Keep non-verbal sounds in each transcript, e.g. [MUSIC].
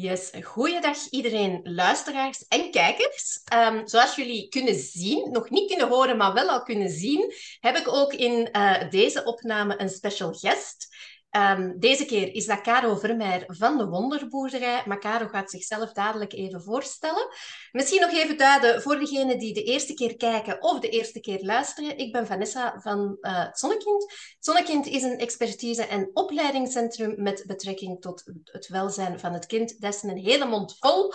Yes, goeiedag iedereen, luisteraars en kijkers. Ehm, zoals jullie kunnen zien, nog niet kunnen horen, maar wel al kunnen zien, heb ik ook in uh, deze opname een special guest. Um, deze keer is dat Caro Vermeer van de Wonderboerderij. Maar Caro gaat zichzelf dadelijk even voorstellen. Misschien nog even duiden voor degenen die de eerste keer kijken of de eerste keer luisteren. Ik ben Vanessa van uh, Zonnekind. Zonnekind is een expertise- en opleidingscentrum met betrekking tot het welzijn van het kind. Dat is een hele mond vol.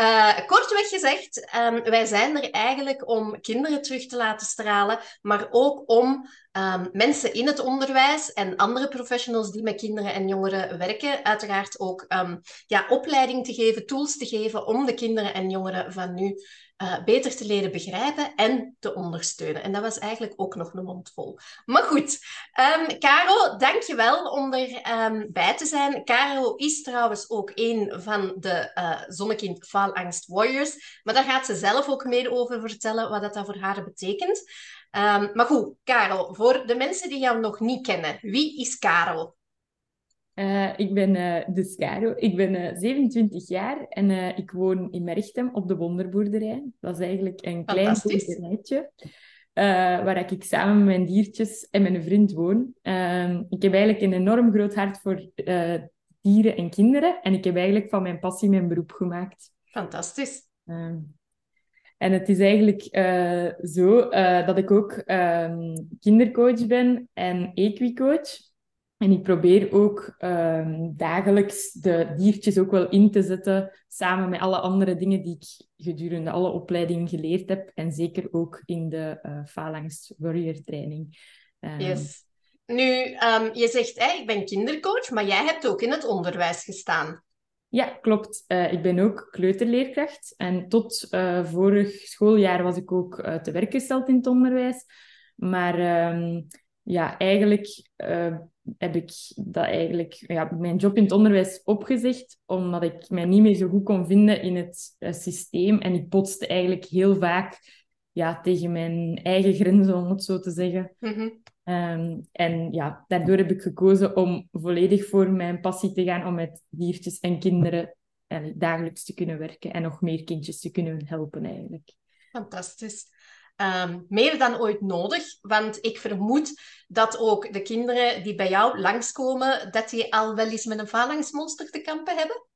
Uh, kortweg gezegd, um, wij zijn er eigenlijk om kinderen terug te laten stralen, maar ook om um, mensen in het onderwijs en andere professionals die met kinderen en jongeren werken, uiteraard ook um, ja, opleiding te geven, tools te geven om de kinderen en jongeren van nu uh, beter te leren begrijpen en te ondersteunen. En dat was eigenlijk ook nog een mond vol. Maar goed, um, Caro, dankjewel om erbij bij te zijn. Caro is trouwens ook een van de uh, Zonnekind Faalangst Warriors. Maar daar gaat ze zelf ook meer over vertellen, wat dat voor haar betekent. Um, maar goed, Karel, voor de mensen die jou nog niet kennen, wie is Karel? Uh, ik ben uh, dus Caro. Ik ben uh, 27 jaar en ik woon in Merchtem op de Wonderboerderij. Dat is eigenlijk een klein boerderijtje waar ik samen met mijn diertjes en mijn vriend woon. Ehm, ik heb eigenlijk een enorm groot hart voor dieren en kinderen en ik heb eigenlijk van mijn passie mijn beroep gemaakt. Fantastisch. Ehm, en het is eigenlijk uh, zo uh, dat ik ook um, kindercoach ben en equicoach. En ik probeer ook um, dagelijks de diertjes ook wel in te zetten, samen met alle andere dingen die ik gedurende alle opleidingen geleerd heb. En zeker ook in de uh, Warrior training. Um, yes. Nu, je zegt, ik ben kindercoach, maar jij hebt ook in het onderwijs gestaan. Ja, klopt. Uh, ik ben ook kleuterleerkracht. En tot uh, vorig schooljaar was ik ook uh, te werk gesteld in het onderwijs. Maar um, ja, eigenlijk heb ik dat eigenlijk, ja, mijn job in het onderwijs opgezegd, omdat ik mij niet meer zo goed kon vinden in het systeem. En ik botste eigenlijk heel vaak ja, tegen mijn eigen grenzen, om het zo te zeggen. -hmm. Um, en ja, daardoor heb ik gekozen om volledig voor mijn passie te gaan om met diertjes en kinderen en dagelijks te kunnen werken en nog meer kindjes te kunnen helpen eigenlijk. Fantastisch. Um, meer dan ooit nodig, want ik vermoed dat ook de kinderen die bij jou langskomen, dat die al wel eens met een phalanxmonster te kampen hebben?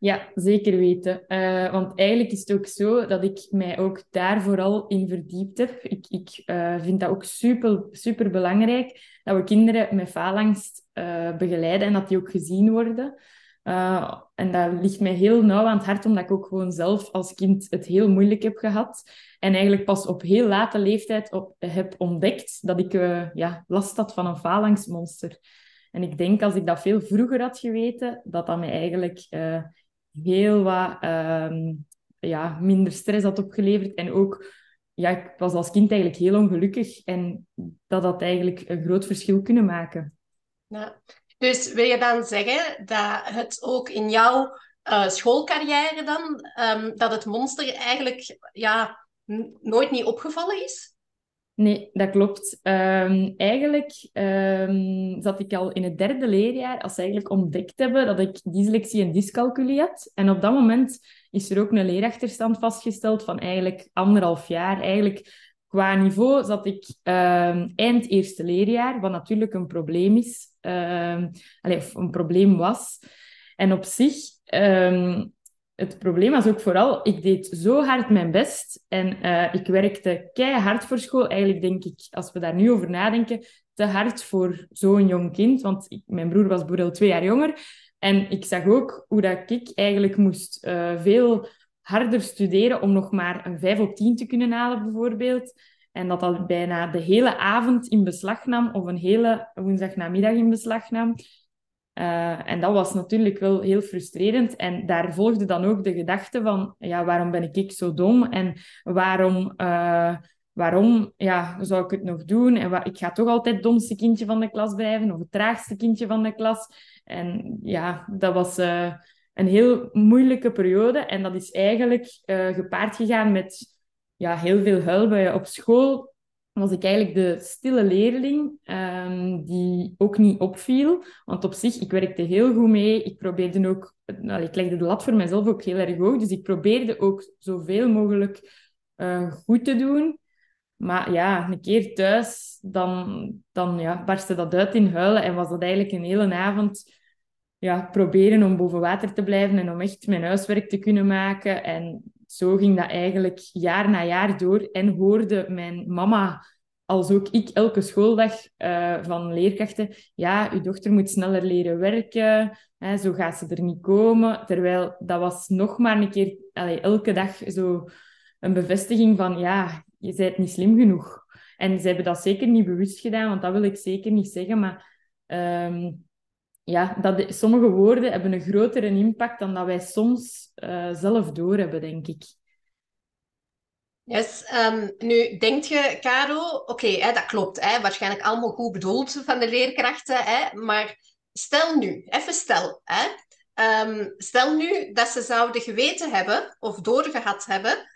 Ja, zeker weten. Uh, want eigenlijk is het ook zo dat ik mij ook daar vooral in verdiept heb. Ik, ik uh, vind dat ook super, super belangrijk dat we kinderen met faalangst uh, begeleiden en dat die ook gezien worden. en dat ligt mij heel nauw aan het hart, omdat ik ook gewoon zelf als kind het heel moeilijk heb gehad. En eigenlijk pas op heel late leeftijd op, heb ontdekt dat ik ja, last had van een faalangstmonster. En ik denk als ik dat veel vroeger had geweten, dat dat mij eigenlijk heel wat um, ja, minder stress had opgeleverd. En ook, ja, ik was als kind eigenlijk heel ongelukkig. En dat had eigenlijk een groot verschil kunnen maken. Ja. Dus wil je dan zeggen dat het ook in jouw uh, schoolcarrière dan, um, dat het monster eigenlijk ja, nooit niet opgevallen is? Nee, dat klopt. Um, eigenlijk um, zat ik al in het derde leerjaar als ze eigenlijk ontdekt hebben dat ik dyslexie en dyscalculie had. En op dat moment is er ook een leerachterstand vastgesteld van eigenlijk anderhalf jaar. Eigenlijk qua niveau zat ik um, eind eerste leerjaar, wat natuurlijk een probleem is. Allez, of een probleem was. En op zich het probleem was ook vooral, ik deed zo hard mijn best en uh, ik werkte keihard voor school. Eigenlijk denk ik, als we daar nu over nadenken, te hard voor zo'n jong kind. Want mijn broer was boerel twee jaar jonger. En ik zag ook hoe dat ik eigenlijk moest uh, veel harder studeren om nog maar een 5 op 10 te kunnen halen, bijvoorbeeld. En dat dat bijna de hele avond in beslag nam, of een hele woensdagnamiddag in beslag nam. Uh, en dat was natuurlijk wel heel frustrerend. En daar volgde dan ook de gedachte van, ja, waarom ben ik zo dom? En waarom, uh, waarom ja, zou ik het nog doen? En ik ga toch altijd het domste kindje van de klas blijven, of het traagste kindje van de klas. En ja, dat was uh, een heel moeilijke periode. En dat is eigenlijk gepaard gegaan met ja, heel veel huilbuien op school. Was ik eigenlijk de stille leerling um, die ook niet opviel. Want op zich, ik werkte heel goed mee. Ik probeerde ook... Nou, ik legde de lat voor mezelf ook heel erg hoog. Dus ik probeerde ook zoveel mogelijk uh, goed te doen. Maar ja, een keer thuis, dan, dan ja, barstte dat uit in huilen. En was dat eigenlijk een hele avond ja, proberen om boven water te blijven en om echt mijn huiswerk te kunnen maken. En zo ging dat eigenlijk jaar na jaar door. En hoorde mijn mama, als ook ik, elke schooldag uh, van leerkrachten... Ja, uw dochter moet sneller leren werken. Hè, zo gaat ze er niet komen. Terwijl dat was nog maar een keer... Elke dag zo een bevestiging van... Ja, je bent niet slim genoeg. En ze hebben dat zeker niet bewust gedaan, want dat wil ik zeker niet zeggen. Maar... Um, ja, dat sommige woorden hebben een grotere impact dan dat wij soms uh, zelf doorhebben, denk ik. Yes. Um, nu, denk je, Caro, oké, dat klopt. Hè, waarschijnlijk allemaal goed bedoeld van de leerkrachten. Hè, maar stel nu, even stel. Hè, um, stel nu dat ze zouden geweten hebben, of doorgehad hebben,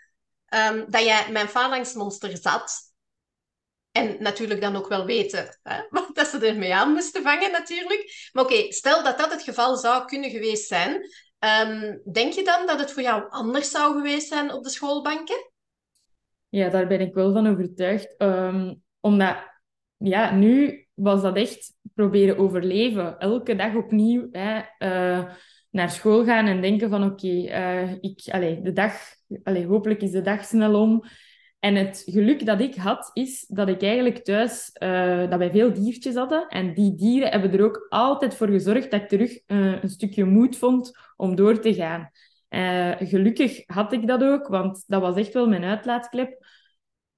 um, dat jij mijn phalanxmonster zat en natuurlijk dan ook wel weten hè, [LAUGHS] dat ze ermee aan moesten vangen, natuurlijk. Maar oké, stel dat dat het geval zou kunnen geweest zijn. Um, denk je dan dat het voor jou anders zou geweest zijn op de schoolbanken? Ja, daar ben ik wel van overtuigd. Um, omdat, ja, nu was dat echt proberen overleven. Elke dag opnieuw hè, uh, naar school gaan en denken van oké, uh, ik, de dag, allee, hopelijk is de dag snel om. En het geluk dat ik had, is dat ik eigenlijk thuis, uh, dat wij veel diertjes hadden. En die dieren hebben er ook altijd voor gezorgd dat ik terug uh, een stukje moed vond om door te gaan. Uh, gelukkig had ik dat ook, want dat was echt wel mijn uitlaatklep.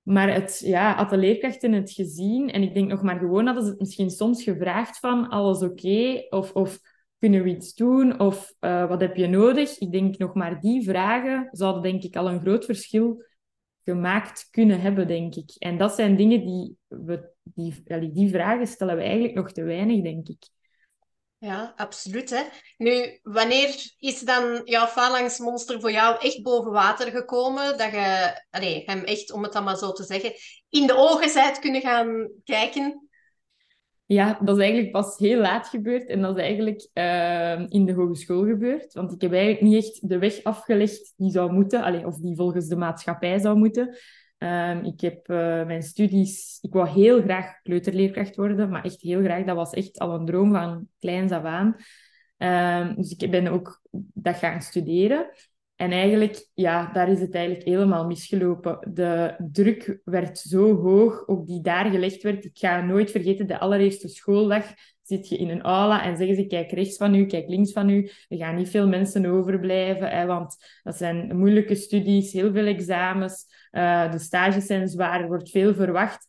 Maar het, ja, had de leerkrachten het gezien. En ik denk nog maar gewoon hadden ze het misschien soms gevraagd van alles oké? Of, of kunnen we iets doen? Of wat heb je nodig? Ik denk nog maar die vragen zouden denk ik al een groot verschil gemaakt kunnen hebben, denk ik. En dat zijn dingen die we, die, die vragen stellen we eigenlijk nog te weinig, denk ik. Ja, absoluut. Hè. Nu, wanneer is dan jouw phalanxmonster voor jou echt boven water gekomen? Dat je hem echt, om het dan maar zo te zeggen, in de ogen zijt kunnen gaan kijken? Ja, dat is eigenlijk pas heel laat gebeurd. En dat is eigenlijk uh, in de hogeschool gebeurd. Want ik heb eigenlijk niet echt de weg afgelegd die zou moeten. Allee, of die volgens de maatschappij zou moeten. Um, ik heb uh, mijn studies... Ik wou heel graag kleuterleerkracht worden. Maar echt heel graag. Dat was echt al een droom van kleins af aan. Um, dus ik ben ook dat gaan studeren. En eigenlijk, ja, daar is het eigenlijk helemaal misgelopen. De druk werd zo hoog, ook die daar gelegd werd. Ik ga nooit vergeten, de allereerste schooldag zit je in een aula en zeggen ze, kijk rechts van u, kijk links van u. Er gaan niet veel mensen overblijven, hè, want dat zijn moeilijke studies, heel veel examens. Uh, de stages zijn zwaar, er wordt veel verwacht.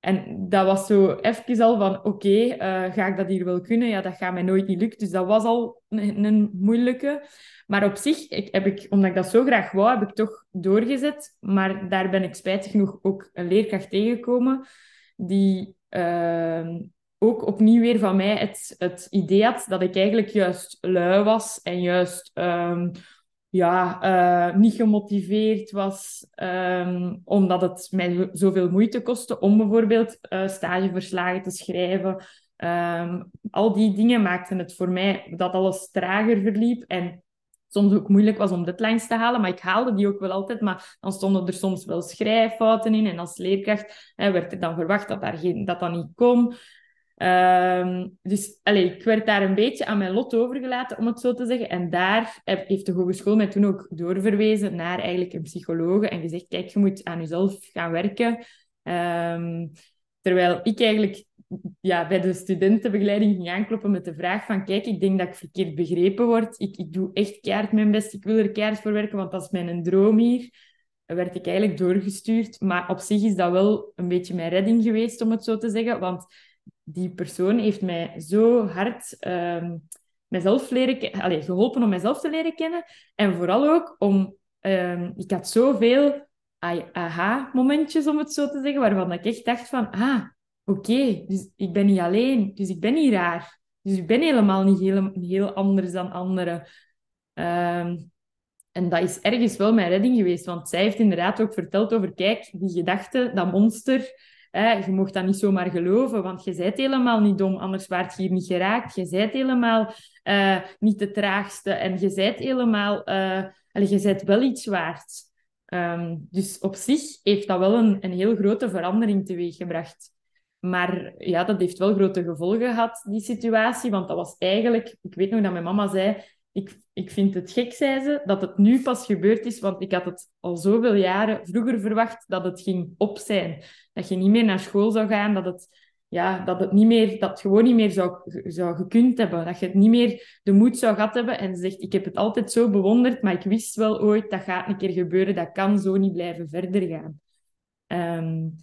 En dat was zo even al van, oké, uh, ga ik dat hier wel kunnen? Ja, dat gaat mij nooit niet lukken. Dus dat was al een, moeilijke. Maar op zich, ik, heb ik, omdat ik dat zo graag wou, heb ik toch doorgezet. Maar daar ben ik spijtig genoeg ook een leerkracht tegengekomen die uh, ook opnieuw weer van mij het, het idee had dat ik eigenlijk juist lui was en juist um, ja, uh, niet gemotiveerd was, um, omdat het mij zoveel moeite kostte om bijvoorbeeld uh, stageverslagen te schrijven. Um, al die dingen maakten het voor mij dat alles trager verliep en soms ook moeilijk was om deadlines te halen, maar ik haalde die ook wel altijd. Maar dan stonden er soms wel schrijffouten in en als leerkracht hè, werd er dan verwacht dat, daar geen, dat dat niet kon. Um, dus allez, ik werd daar een beetje aan mijn lot overgelaten, om het zo te zeggen. En daar heeft de hogeschool mij toen ook doorverwezen naar eigenlijk een psycholoog en gezegd, kijk, je moet aan jezelf gaan werken. Um, terwijl ik eigenlijk ja, bij de studentenbegeleiding ging aankloppen met de vraag van, kijk, ik denk dat ik verkeerd begrepen word. Ik, ik doe echt keihard mijn best, ik wil er keihard voor werken, want dat is mijn droom hier. Werd ik eigenlijk doorgestuurd. Maar op zich is dat wel een beetje mijn redding geweest, om het zo te zeggen. Want die persoon heeft mij zo hard um, mezelf leren Allee, geholpen om mezelf te leren kennen. En vooral ook om... Um, ik had zoveel aha-momentjes, om het zo te zeggen, waarvan ik echt dacht van... Ah, oké, dus ik ben niet alleen. Dus ik ben niet raar. Dus ik ben helemaal niet heel, heel anders dan anderen. Um, en dat is ergens wel mijn redding geweest. Want zij heeft inderdaad ook verteld over... Kijk, die gedachte, dat monster Je mocht dat niet zomaar geloven, want je bent helemaal niet dom, anders waard je hier niet geraakt. Je bent helemaal uh, niet de traagste en je bent helemaal... Uh, je bent wel iets waard. Um, dus op zich heeft dat wel een, een heel grote verandering teweeggebracht. Maar ja, dat heeft wel grote gevolgen gehad, die situatie. Want dat was eigenlijk... Ik weet nog dat mijn mama zei... Ik, ik vind het gek, zei ze, dat het nu pas gebeurd is. Want ik had het al zoveel jaren vroeger verwacht dat het ging op zijn. Dat je niet meer naar school zou gaan. Dat het, ja, dat het, niet meer, dat gewoon niet meer zou, zou gekund hebben. Dat je het niet meer de moed zou gehad hebben. En ze zegt, ik heb het altijd zo bewonderd. Maar ik wist wel ooit, dat gaat een keer gebeuren. Dat kan zo niet blijven verder gaan. Um,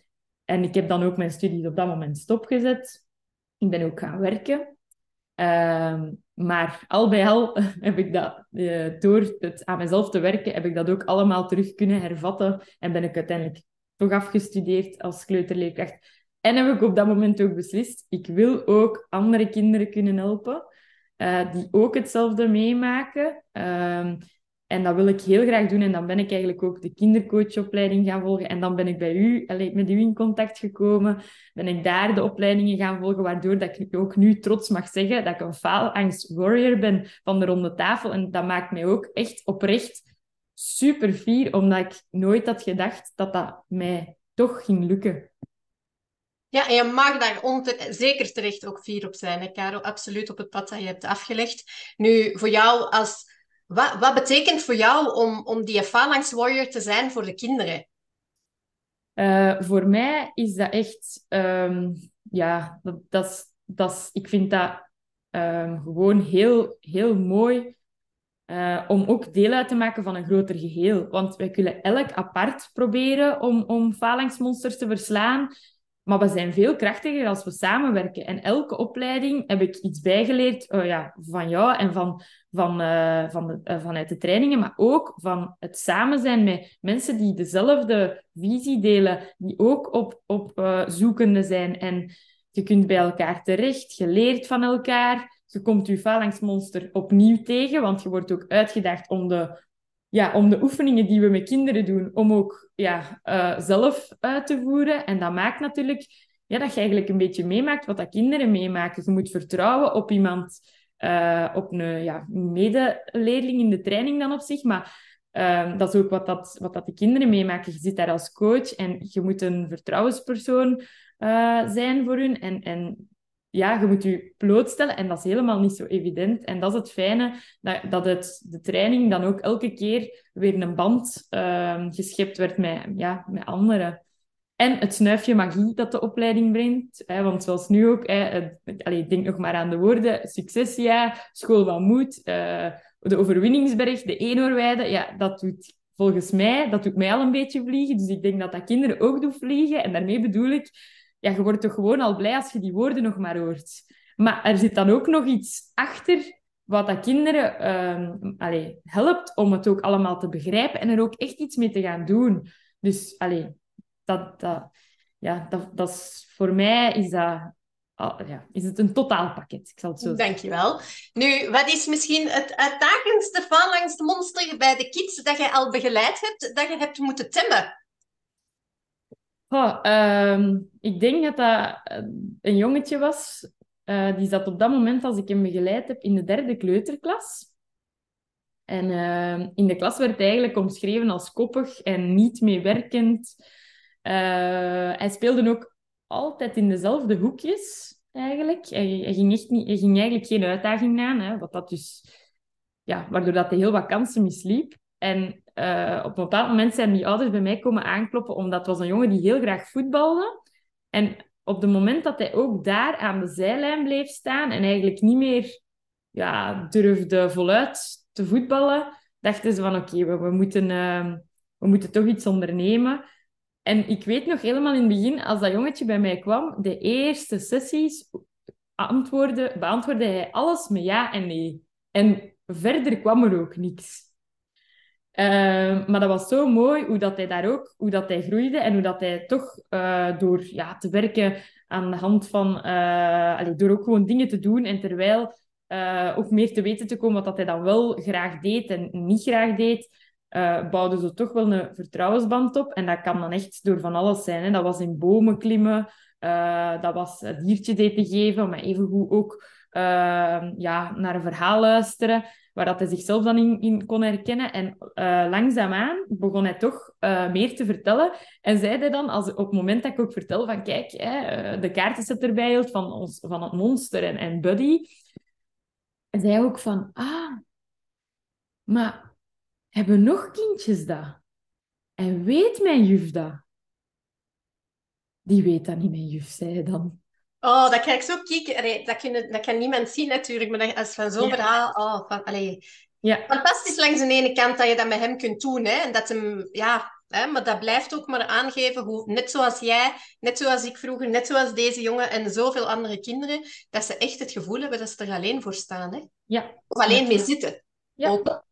en ik heb dan ook mijn studies op dat moment stopgezet. Ik ben ook gaan werken. Uh, maar al bij al [LAUGHS] heb ik dat, uh, door het aan mezelf te werken, heb ik dat ook allemaal terug kunnen hervatten. En ben ik uiteindelijk toch afgestudeerd als kleuterleerkracht. En heb ik op dat moment ook beslist, ik wil ook andere kinderen kunnen helpen. Uh, die ook hetzelfde meemaken. Uh, en dat wil ik heel graag doen. En dan ben ik eigenlijk ook de kindercoachopleiding gaan volgen. En dan ben ik bij u, met u in contact gekomen. Ben ik daar de opleidingen gaan volgen, waardoor dat ik ook nu trots mag zeggen dat ik een faalangst warrior ben van de ronde tafel. En dat maakt mij ook echt oprecht super fier, omdat ik nooit had gedacht dat dat mij toch ging lukken. Ja, en je mag daar zeker terecht ook fier op zijn, hè. Absoluut op het pad dat je hebt afgelegd. Nu, voor jou als wat, wat betekent voor jou om, om die phalanx warrior te zijn voor de kinderen? Uh, voor mij is dat echt, um, ja, dat, dat, ik vind dat um, gewoon heel, heel mooi uh, om ook deel uit te maken van een groter geheel. Want wij kunnen elk apart proberen om, om phalanxmonsters te verslaan. Maar we zijn veel krachtiger als we samenwerken. En elke opleiding heb ik iets bijgeleerd oh ja, van jou en van, van, uh, van de, uh, vanuit de trainingen, maar ook van het samen zijn met mensen die dezelfde visie delen, die ook op, op uh, zoekende zijn. En je kunt bij elkaar terecht, je leert van elkaar, je komt je phalanxmonster opnieuw tegen, want je wordt ook uitgedaagd om de ja, om de oefeningen die we met kinderen doen, om ook ja, uh, zelf uit te voeren. En dat maakt natuurlijk ja, dat je eigenlijk een beetje meemaakt wat dat kinderen meemaken. Je moet vertrouwen op iemand, uh, op een ja, medeleerling in de training dan op zich. Maar uh, dat is ook wat, dat, wat dat de kinderen meemaken. Je zit daar als coach en je moet een vertrouwenspersoon zijn voor hun. En, en ja, je moet je blootstellen en dat is helemaal niet zo evident. En dat is het fijne, dat, dat het, de training dan ook elke keer weer een band uh, geschept werd met, ja, met anderen. En het snuifje magie dat de opleiding brengt. Hè, want zoals nu ook, hè, denk nog maar aan de woorden, succesjaar, school van moed, uh, de overwinningsberg, de eenhoorweide. Ja, dat doet volgens mij, dat doet mij al een beetje vliegen. Dus ik denk dat dat kinderen ook doet vliegen. En daarmee bedoel ik, ja, je wordt toch gewoon al blij als je die woorden nog maar hoort. Maar er zit dan ook nog iets achter wat dat kinderen allee, helpt om het ook allemaal te begrijpen en er ook echt iets mee te gaan doen. Dus allee, dat, dat, ja, dat, dat is, voor mij is dat ja, is het een totaalpakket. Ik zal het zo Dankjewel. Nu, wat is misschien het uitdagendste phalanx monster bij de kids dat je al begeleid hebt, dat je hebt moeten temmen? Oh, ik denk dat dat eh, een jongetje was. Uh, die zat op dat moment, als ik hem begeleid heb, in de derde kleuterklas. En uh, in de klas werd hij eigenlijk omschreven als koppig en niet meewerkend. Uh, hij speelde ook altijd in dezelfde hoekjes, eigenlijk. Hij, hij, ging, echt niet, hij ging eigenlijk geen uitdaging aan, hè, wat dat dus, ja, waardoor dat hij heel wat kansen misliep. En uh, op een bepaald moment zijn die ouders bij mij komen aankloppen, omdat het was een jongen die heel graag voetbalde. En op het moment dat hij ook daar aan de zijlijn bleef staan en eigenlijk niet meer ja, durfde voluit te voetballen, dachten ze van oké, we, moeten, uh, we moeten toch iets ondernemen. En ik weet nog helemaal in het begin, als dat jongetje bij mij kwam, de eerste sessies antwoordde, beantwoordde hij alles met ja en nee. En verder kwam er ook niks. Ehm, maar dat was zo mooi hoe dat hij daar ook, hoe dat hij groeide en hoe dat hij toch uh, door ja, te werken aan de hand van, uh, door ook gewoon dingen te doen en terwijl uh, ook meer te weten te komen wat dat hij dan wel graag deed en niet graag deed, bouwden ze toch wel een vertrouwensband op. En dat kan dan echt door van alles zijn. Hè. Dat was in bomen klimmen, dat was diertjes eten geven, maar evengoed ook ja, naar een verhaal luisteren, waar dat hij zichzelf dan in, kon herkennen. En uh, langzaamaan begon hij toch meer te vertellen. En zei hij dan, als, op het moment dat ik ook vertel van, kijk, hè, de kaarten zit erbij hield van, ons, van het monster en, en Buddy, zei ook van, ah, maar hebben nog kindjes dat? En weet mijn juf dat? Die weet dat niet, mijn juf, zei dan. Oh, dat kan ik zo kijken. dat, kan, dat kan niemand zien natuurlijk, maar dat, als van zo'n verhaal... Oh, van. Ja. Fantastisch langs de ene kant dat je dat met hem kunt doen. Hè? En dat hem, ja, hè, maar dat blijft ook maar aangeven hoe, net zoals jij, net zoals ik vroeger, net zoals deze jongen en zoveel andere kinderen, dat ze echt het gevoel hebben dat ze er alleen voor staan. Hè? Ja. Of alleen mee zitten. Ja. Ook.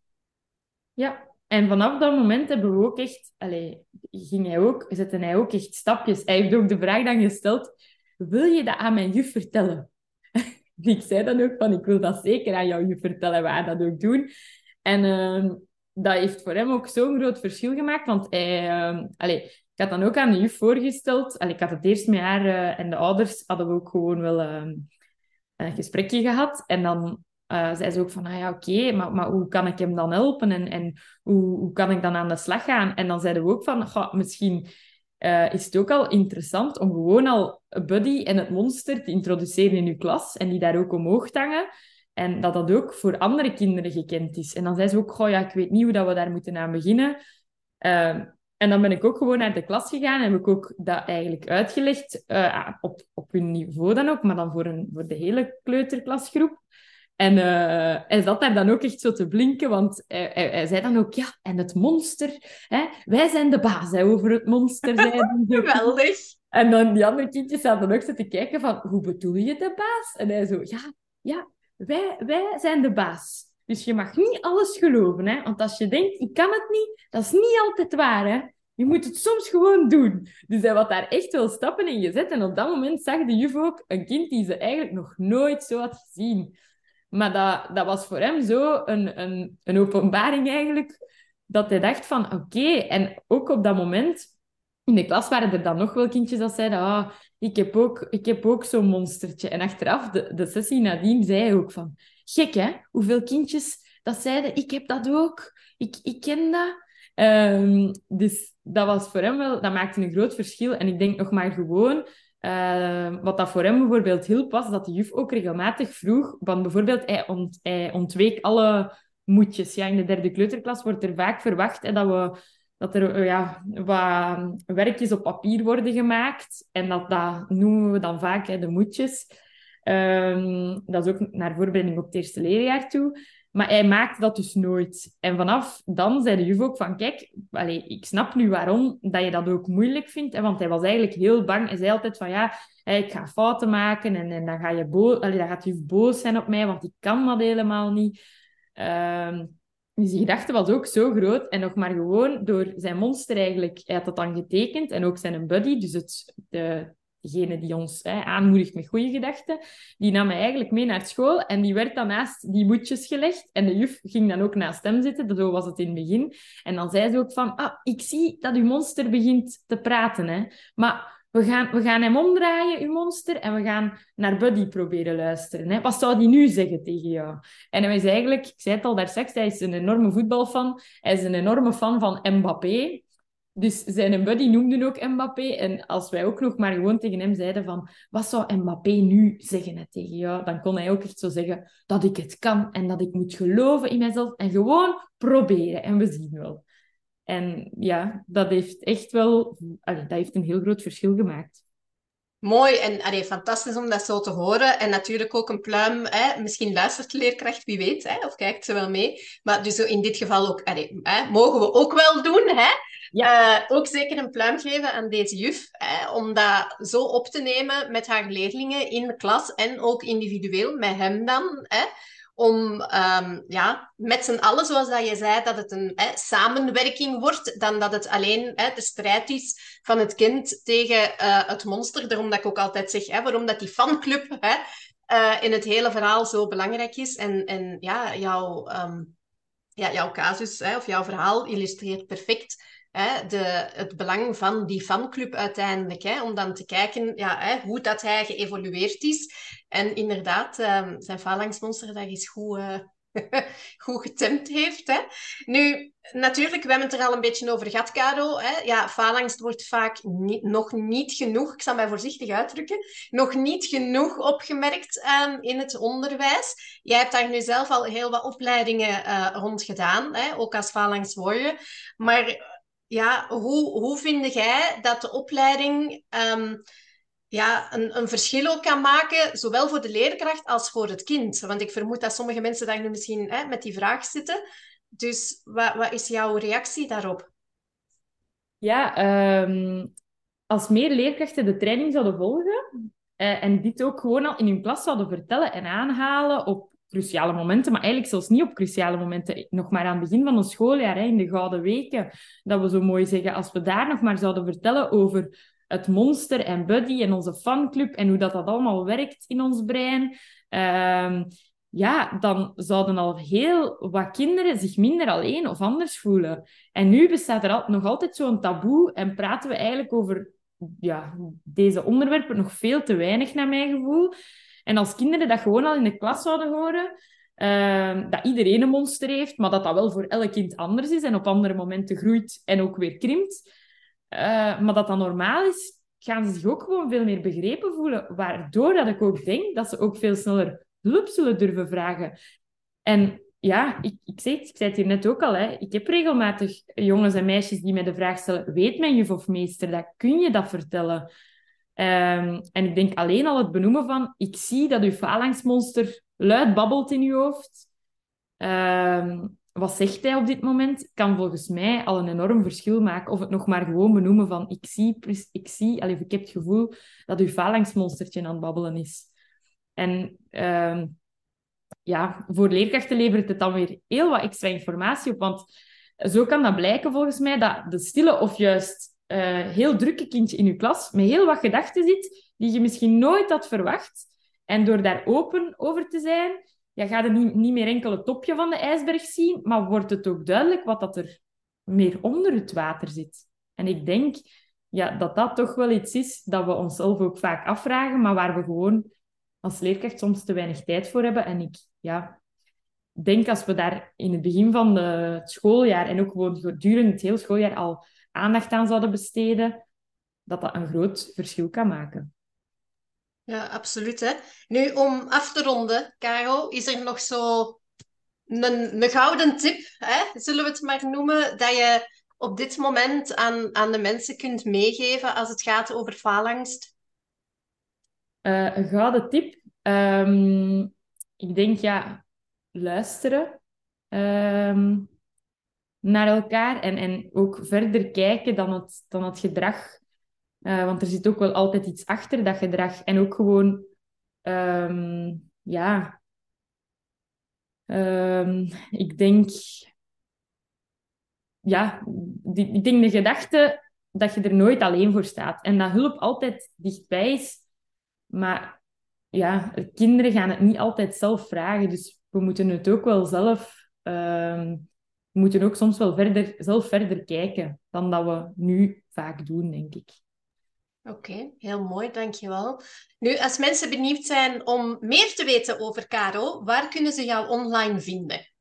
Ja, en vanaf dat moment hebben we ook echt, allez, ging hij ook, zette hij ook echt stapjes. Hij heeft ook de vraag dan gesteld: Wil je dat aan mijn juf vertellen? [LAUGHS] ik zei dan ook van: Ik wil dat zeker aan jouw juf vertellen, we dat ook doen. En uh, dat heeft voor hem ook zo'n groot verschil gemaakt, want hij, allez, ik had dan ook aan de juf voorgesteld. Allee, ik had het eerst met haar uh, en de ouders hadden we ook gewoon wel ehm, een gesprekje gehad. En dan uh, zei ze ook van, ah ja, oké, maar, maar hoe kan ik hem dan helpen? En, en hoe, hoe kan ik dan aan de slag gaan? En dan zeiden we ook van, misschien uh, is het ook al interessant om gewoon al Buddy en het monster te introduceren in uw klas en die daar ook omhoog te hangen. En dat dat ook voor andere kinderen gekend is. En dan zei ze ook, goh, ja, ik weet niet hoe dat we daar moeten aan beginnen. Uh, en dan ben ik ook gewoon naar de klas gegaan en heb ik ook dat eigenlijk uitgelegd, uh, op, op hun niveau dan ook, maar dan voor, een, voor de hele kleuterklasgroep. En uh, hij zat daar dan ook echt zo te blinken, want hij, hij, hij zei dan ook, ja, en het monster, hè, wij zijn de baas hè, over het monster. [LAUGHS] Geweldig. En dan die andere kindjes zaten ook te kijken van, hoe bedoel je de baas? En hij zo, ja, ja wij, wij zijn de baas. Dus je mag niet alles geloven, hè? want als je denkt, ik kan het niet, dat is niet altijd waar. Hè? Je moet het soms gewoon doen. Dus hij had daar echt wel stappen in gezet. En op dat moment zag de juf ook een kind die ze eigenlijk nog nooit zo had gezien. Maar dat, dat was voor hem zo een, een, een openbaring eigenlijk, dat hij dacht van oké. En ook op dat moment, in de klas waren er dan nog wel kindjes dat zeiden, ah, ik heb ook, ik heb ook zo'n monstertje. En achteraf, de, de sessie nadien, zei hij ook van, gek hè, hoeveel kindjes dat zeiden, ik heb dat ook, ik, ik ken dat. Um, dus dat was voor hem wel, dat maakte een groot verschil. En ik denk nog maar gewoon uh, wat dat voor hem bijvoorbeeld hielp, was dat de juf ook regelmatig vroeg, want bijvoorbeeld hij, ont, ontweek alle moedjes. Ja, in de derde kleuterklas wordt er vaak verwacht hè, dat, we, dat er uh, ja, wat werkjes op papier worden gemaakt. En dat, dat noemen we dan vaak hè, de moedjes. Um, dat is ook naar voorbereiding op het eerste leerjaar toe. Maar hij maakte dat dus nooit. En vanaf dan zei de juf ook van, kijk, allez, ik snap nu waarom dat je dat ook moeilijk vindt. Hè, want hij was eigenlijk heel bang. Hij zei altijd van, ja, ik ga fouten maken en, en dan, ga je boos, allez, dan gaat de juf boos zijn op mij, want ik kan dat helemaal niet. Um, dus die gedachte was ook zo groot. En nog maar gewoon door zijn monster eigenlijk, hij had dat dan getekend. En ook zijn buddy, dus het, de, degene die ons hè, aanmoedigt met goede gedachten, die nam eigenlijk mee naar school en die werd dan naast die moedjes gelegd. En de juf ging dan ook naast hem zitten, zo was het in het begin. En dan zei ze ook van, ah, ik zie dat uw monster begint te praten, hè. Maar we gaan, we gaan hem omdraaien, uw monster, en we gaan naar Buddy proberen luisteren. Hè. Wat zou die nu zeggen tegen jou? En hij is eigenlijk, ik zei het al daar straks, hij is een enorme voetbalfan. Hij is een enorme fan van Mbappé. Dus zijn buddy noemde ook Mbappé. En als wij ook nog maar gewoon tegen hem zeiden van... Wat zou Mbappé nu zeggen tegen jou? Dan kon hij ook echt zo zeggen dat ik het kan. En dat ik moet geloven in mezelf. En gewoon proberen. En we zien wel. En ja, dat heeft echt wel... Dat heeft een heel groot verschil gemaakt. Mooi en allee, fantastisch om dat zo te horen. En natuurlijk ook een pluim. Hè? Misschien luistert de leerkracht, wie weet. Hè? Of kijkt ze wel mee. Maar dus in dit geval ook, allee, hè? mogen we ook wel doen. Hè? Ja. Uh, ook zeker een pluim geven aan deze juf, hè, om dat zo op te nemen met haar leerlingen in de klas en ook individueel met hem dan. Hè, om um, ja, met z'n allen, zoals dat je zei, dat het een hè, samenwerking wordt, dan dat het alleen hè, de strijd is van het kind tegen uh, het monster. Daarom dat ik ook altijd zeg, hè, waarom dat die fanclub hè, uh, in het hele verhaal zo belangrijk is. En, en ja, jouw... Um, ja, jouw casus hè, of jouw verhaal illustreert perfect hè, de, het belang van die fanclub uiteindelijk. Hè, om dan te kijken ja, hè, hoe dat hij geëvolueerd is. En inderdaad, um, zijn phalanxmonster is goed, uh, [LAUGHS] goed getemd heeft. Hè. Nu, natuurlijk, we hebben het er al een beetje over gehad. Ja, phalanx wordt vaak nog niet genoeg, ik zal mij voorzichtig uitdrukken, nog niet genoeg opgemerkt um, in het onderwijs. Jij hebt daar nu zelf al heel wat opleidingen uh, rond gedaan, hè, ook als warrior. Maar ja, hoe, hoe vind jij dat de opleiding um, ja, een, een verschil ook kan maken, zowel voor de leerkracht als voor het kind? Want ik vermoed dat sommige mensen daar nu misschien hè, met die vraag zitten. Dus wat, wat is jouw reactie daarop? Ja, um, als meer leerkrachten de training zouden volgen uh, en dit ook gewoon al in hun klas zouden vertellen en aanhalen op cruciale momenten, maar eigenlijk zelfs niet op cruciale momenten. Nog maar aan het begin van een schooljaar, hè, in de gouden weken, dat we zo mooi zeggen, als we daar nog maar zouden vertellen over het monster en Buddy en onze fanclub en hoe dat, dat allemaal werkt in ons brein, uh, ja, dan zouden al heel wat kinderen zich minder alleen of anders voelen. En nu bestaat er al, nog altijd zo'n taboe en praten we eigenlijk over ja, deze onderwerpen nog veel te weinig, naar mijn gevoel. En als kinderen dat gewoon al in de klas zouden horen, uh, dat iedereen een monster heeft, maar dat dat wel voor elk kind anders is en op andere momenten groeit en ook weer krimpt, uh, maar dat dat normaal is, gaan ze zich ook gewoon veel meer begrepen voelen. Waardoor dat ik ook denk dat ze ook veel sneller hulp zullen durven vragen. En ja, ik, ik, zeg, ik zei het hier net ook al, hè, ik heb regelmatig jongens en meisjes die mij de vraag stellen, weet mijn juf of meester dat? Kun je dat vertellen? Um, en ik denk alleen al het benoemen van, ik zie dat uw phalanxmonster luid babbelt in uw hoofd. Um, wat zegt hij op dit moment? Kan volgens mij al een enorm verschil maken. Of het nog maar gewoon benoemen van, ik zie, ik zie, allez, ik heb het gevoel dat uw phalanxmonstertje aan het babbelen is. En um, ja, voor leerkrachten levert het dan weer heel wat extra informatie op. Want zo kan dat blijken volgens mij dat de stille of juist uh, heel drukke kindje in je klas met heel wat gedachten zit die je misschien nooit had verwacht. En door daar open over te zijn, ja, ga je niet, niet meer enkel het topje van de ijsberg zien, maar wordt het ook duidelijk wat dat er meer onder het water zit. En ik denk ja, dat dat toch wel iets is dat we onszelf ook vaak afvragen, maar waar we gewoon als leerkracht soms te weinig tijd voor hebben. En ik ja, denk als we daar in het begin van het schooljaar en ook gewoon gedurende het hele schooljaar al aandacht aan zouden besteden, dat dat een groot verschil kan maken. Ja, absoluut. Hè? Nu, om af te ronden, Caro, is er nog zo een, een gouden tip, hè? zullen we het maar noemen, dat je op dit moment aan, aan de mensen kunt meegeven als het gaat over faalangst? Uh, een gouden tip? Um, ik denk, ja, luisteren. Um, naar elkaar en, en ook verder kijken dan het, dan het gedrag. Uh, want er zit ook wel altijd iets achter dat gedrag. En ook gewoon, um, ja, um, ik denk, ja, die, ik denk de gedachte dat je er nooit alleen voor staat. En dat hulp altijd dichtbij is. Maar ja, kinderen gaan het niet altijd zelf vragen. Dus we moeten het ook wel zelf um, we moeten ook soms wel verder, zelf verder kijken dan dat we nu vaak doen, denk ik. Oké, heel mooi, dankjewel. Nu, als mensen benieuwd zijn om meer te weten over Caro, waar kunnen ze jou online vinden?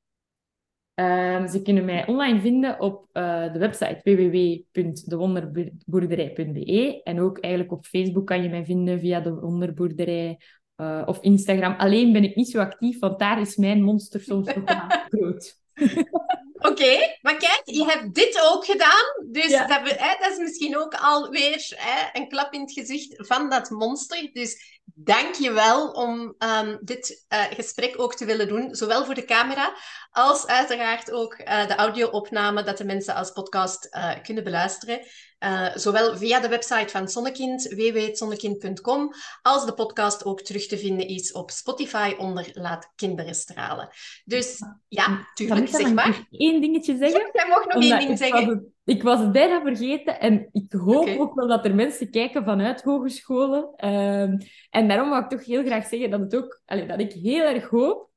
Um, ze kunnen mij online vinden op uh, de website www.dewonderboerderij.be en ook eigenlijk op Facebook kan je mij vinden via de Wonderboerderij uh, of Instagram. Alleen ben ik niet zo actief, want daar is mijn monster soms nog [LAUGHS] groot. [LAUGHS] Oké, maar kijk, je hebt dit ook gedaan. Dus dat, hè, dat, is misschien ook alweer hè, een klap in het gezicht van dat monster. Dus dank je wel om um, dit uh, gesprek ook te willen doen. Zowel voor de camera als uiteraard ook uh, de audio-opname dat de mensen als podcast uh, kunnen beluisteren. Uh, zowel via de website van Zonnekind, www.zonnekind.com, als de podcast ook terug te vinden is op Spotify onder Laat Kinderen Stralen. Dus ja, tuurlijk, zeg maar. één dingetje zeggen? jij mag nog één ding zeggen. Was het, ik was het bijna vergeten en ik hoop okay. ook wel dat er mensen kijken vanuit hogescholen. Um, en daarom wil ik toch heel graag zeggen dat, het ook, allee, dat ik heel erg hoop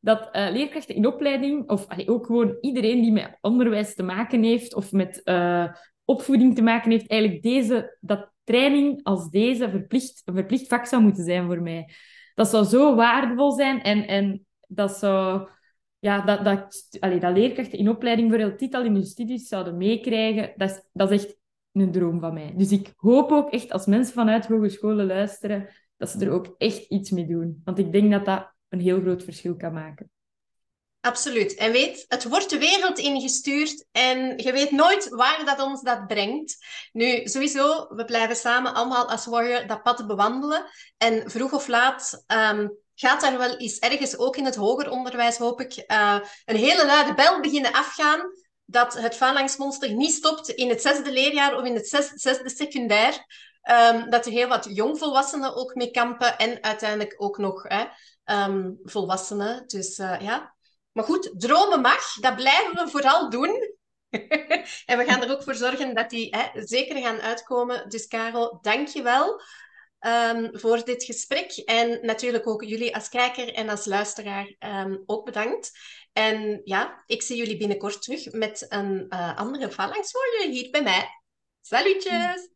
dat uh, leerkrachten in opleiding, of allee, ook gewoon iedereen die met onderwijs te maken heeft, of met uh, opvoeding te maken heeft, eigenlijk deze, dat training als deze verplicht, een verplicht vak zou moeten zijn voor mij. Dat zou zo waardevol zijn en, en dat zou... Ja, dat, dat, allee, dat leerkrachten in opleiding voor heel titel in hun studies zouden meekrijgen, dat is, dat is echt een droom van mij. Dus ik hoop ook echt, als mensen vanuit hogescholen luisteren, dat ze er ook echt iets mee doen. Want ik denk dat dat een heel groot verschil kan maken. Absoluut. En weet, het wordt de wereld ingestuurd en je weet nooit waar dat ons dat brengt. Nu, sowieso, we blijven samen allemaal als warrior dat pad bewandelen. En vroeg of laat um, gaat er wel eens ergens, ook in het hoger onderwijs hoop ik, uh, een hele luide bel beginnen afgaan dat het phalanxmonster niet stopt in het zesde leerjaar of in het zesde secundair. Um, dat er heel wat jongvolwassenen ook mee kampen en uiteindelijk ook nog hè, um, volwassenen. Dus uh, ja. Maar goed, dromen mag, dat blijven we vooral doen. [LAUGHS] en we gaan er ook voor zorgen dat die hè, zeker gaan uitkomen. Dus Karel, dank je wel um, voor dit gesprek. En natuurlijk ook jullie als kijker en als luisteraar um, ook bedankt. En ja, ik zie jullie binnenkort terug met een uh, andere phalanx hier bij mij. Salutjes!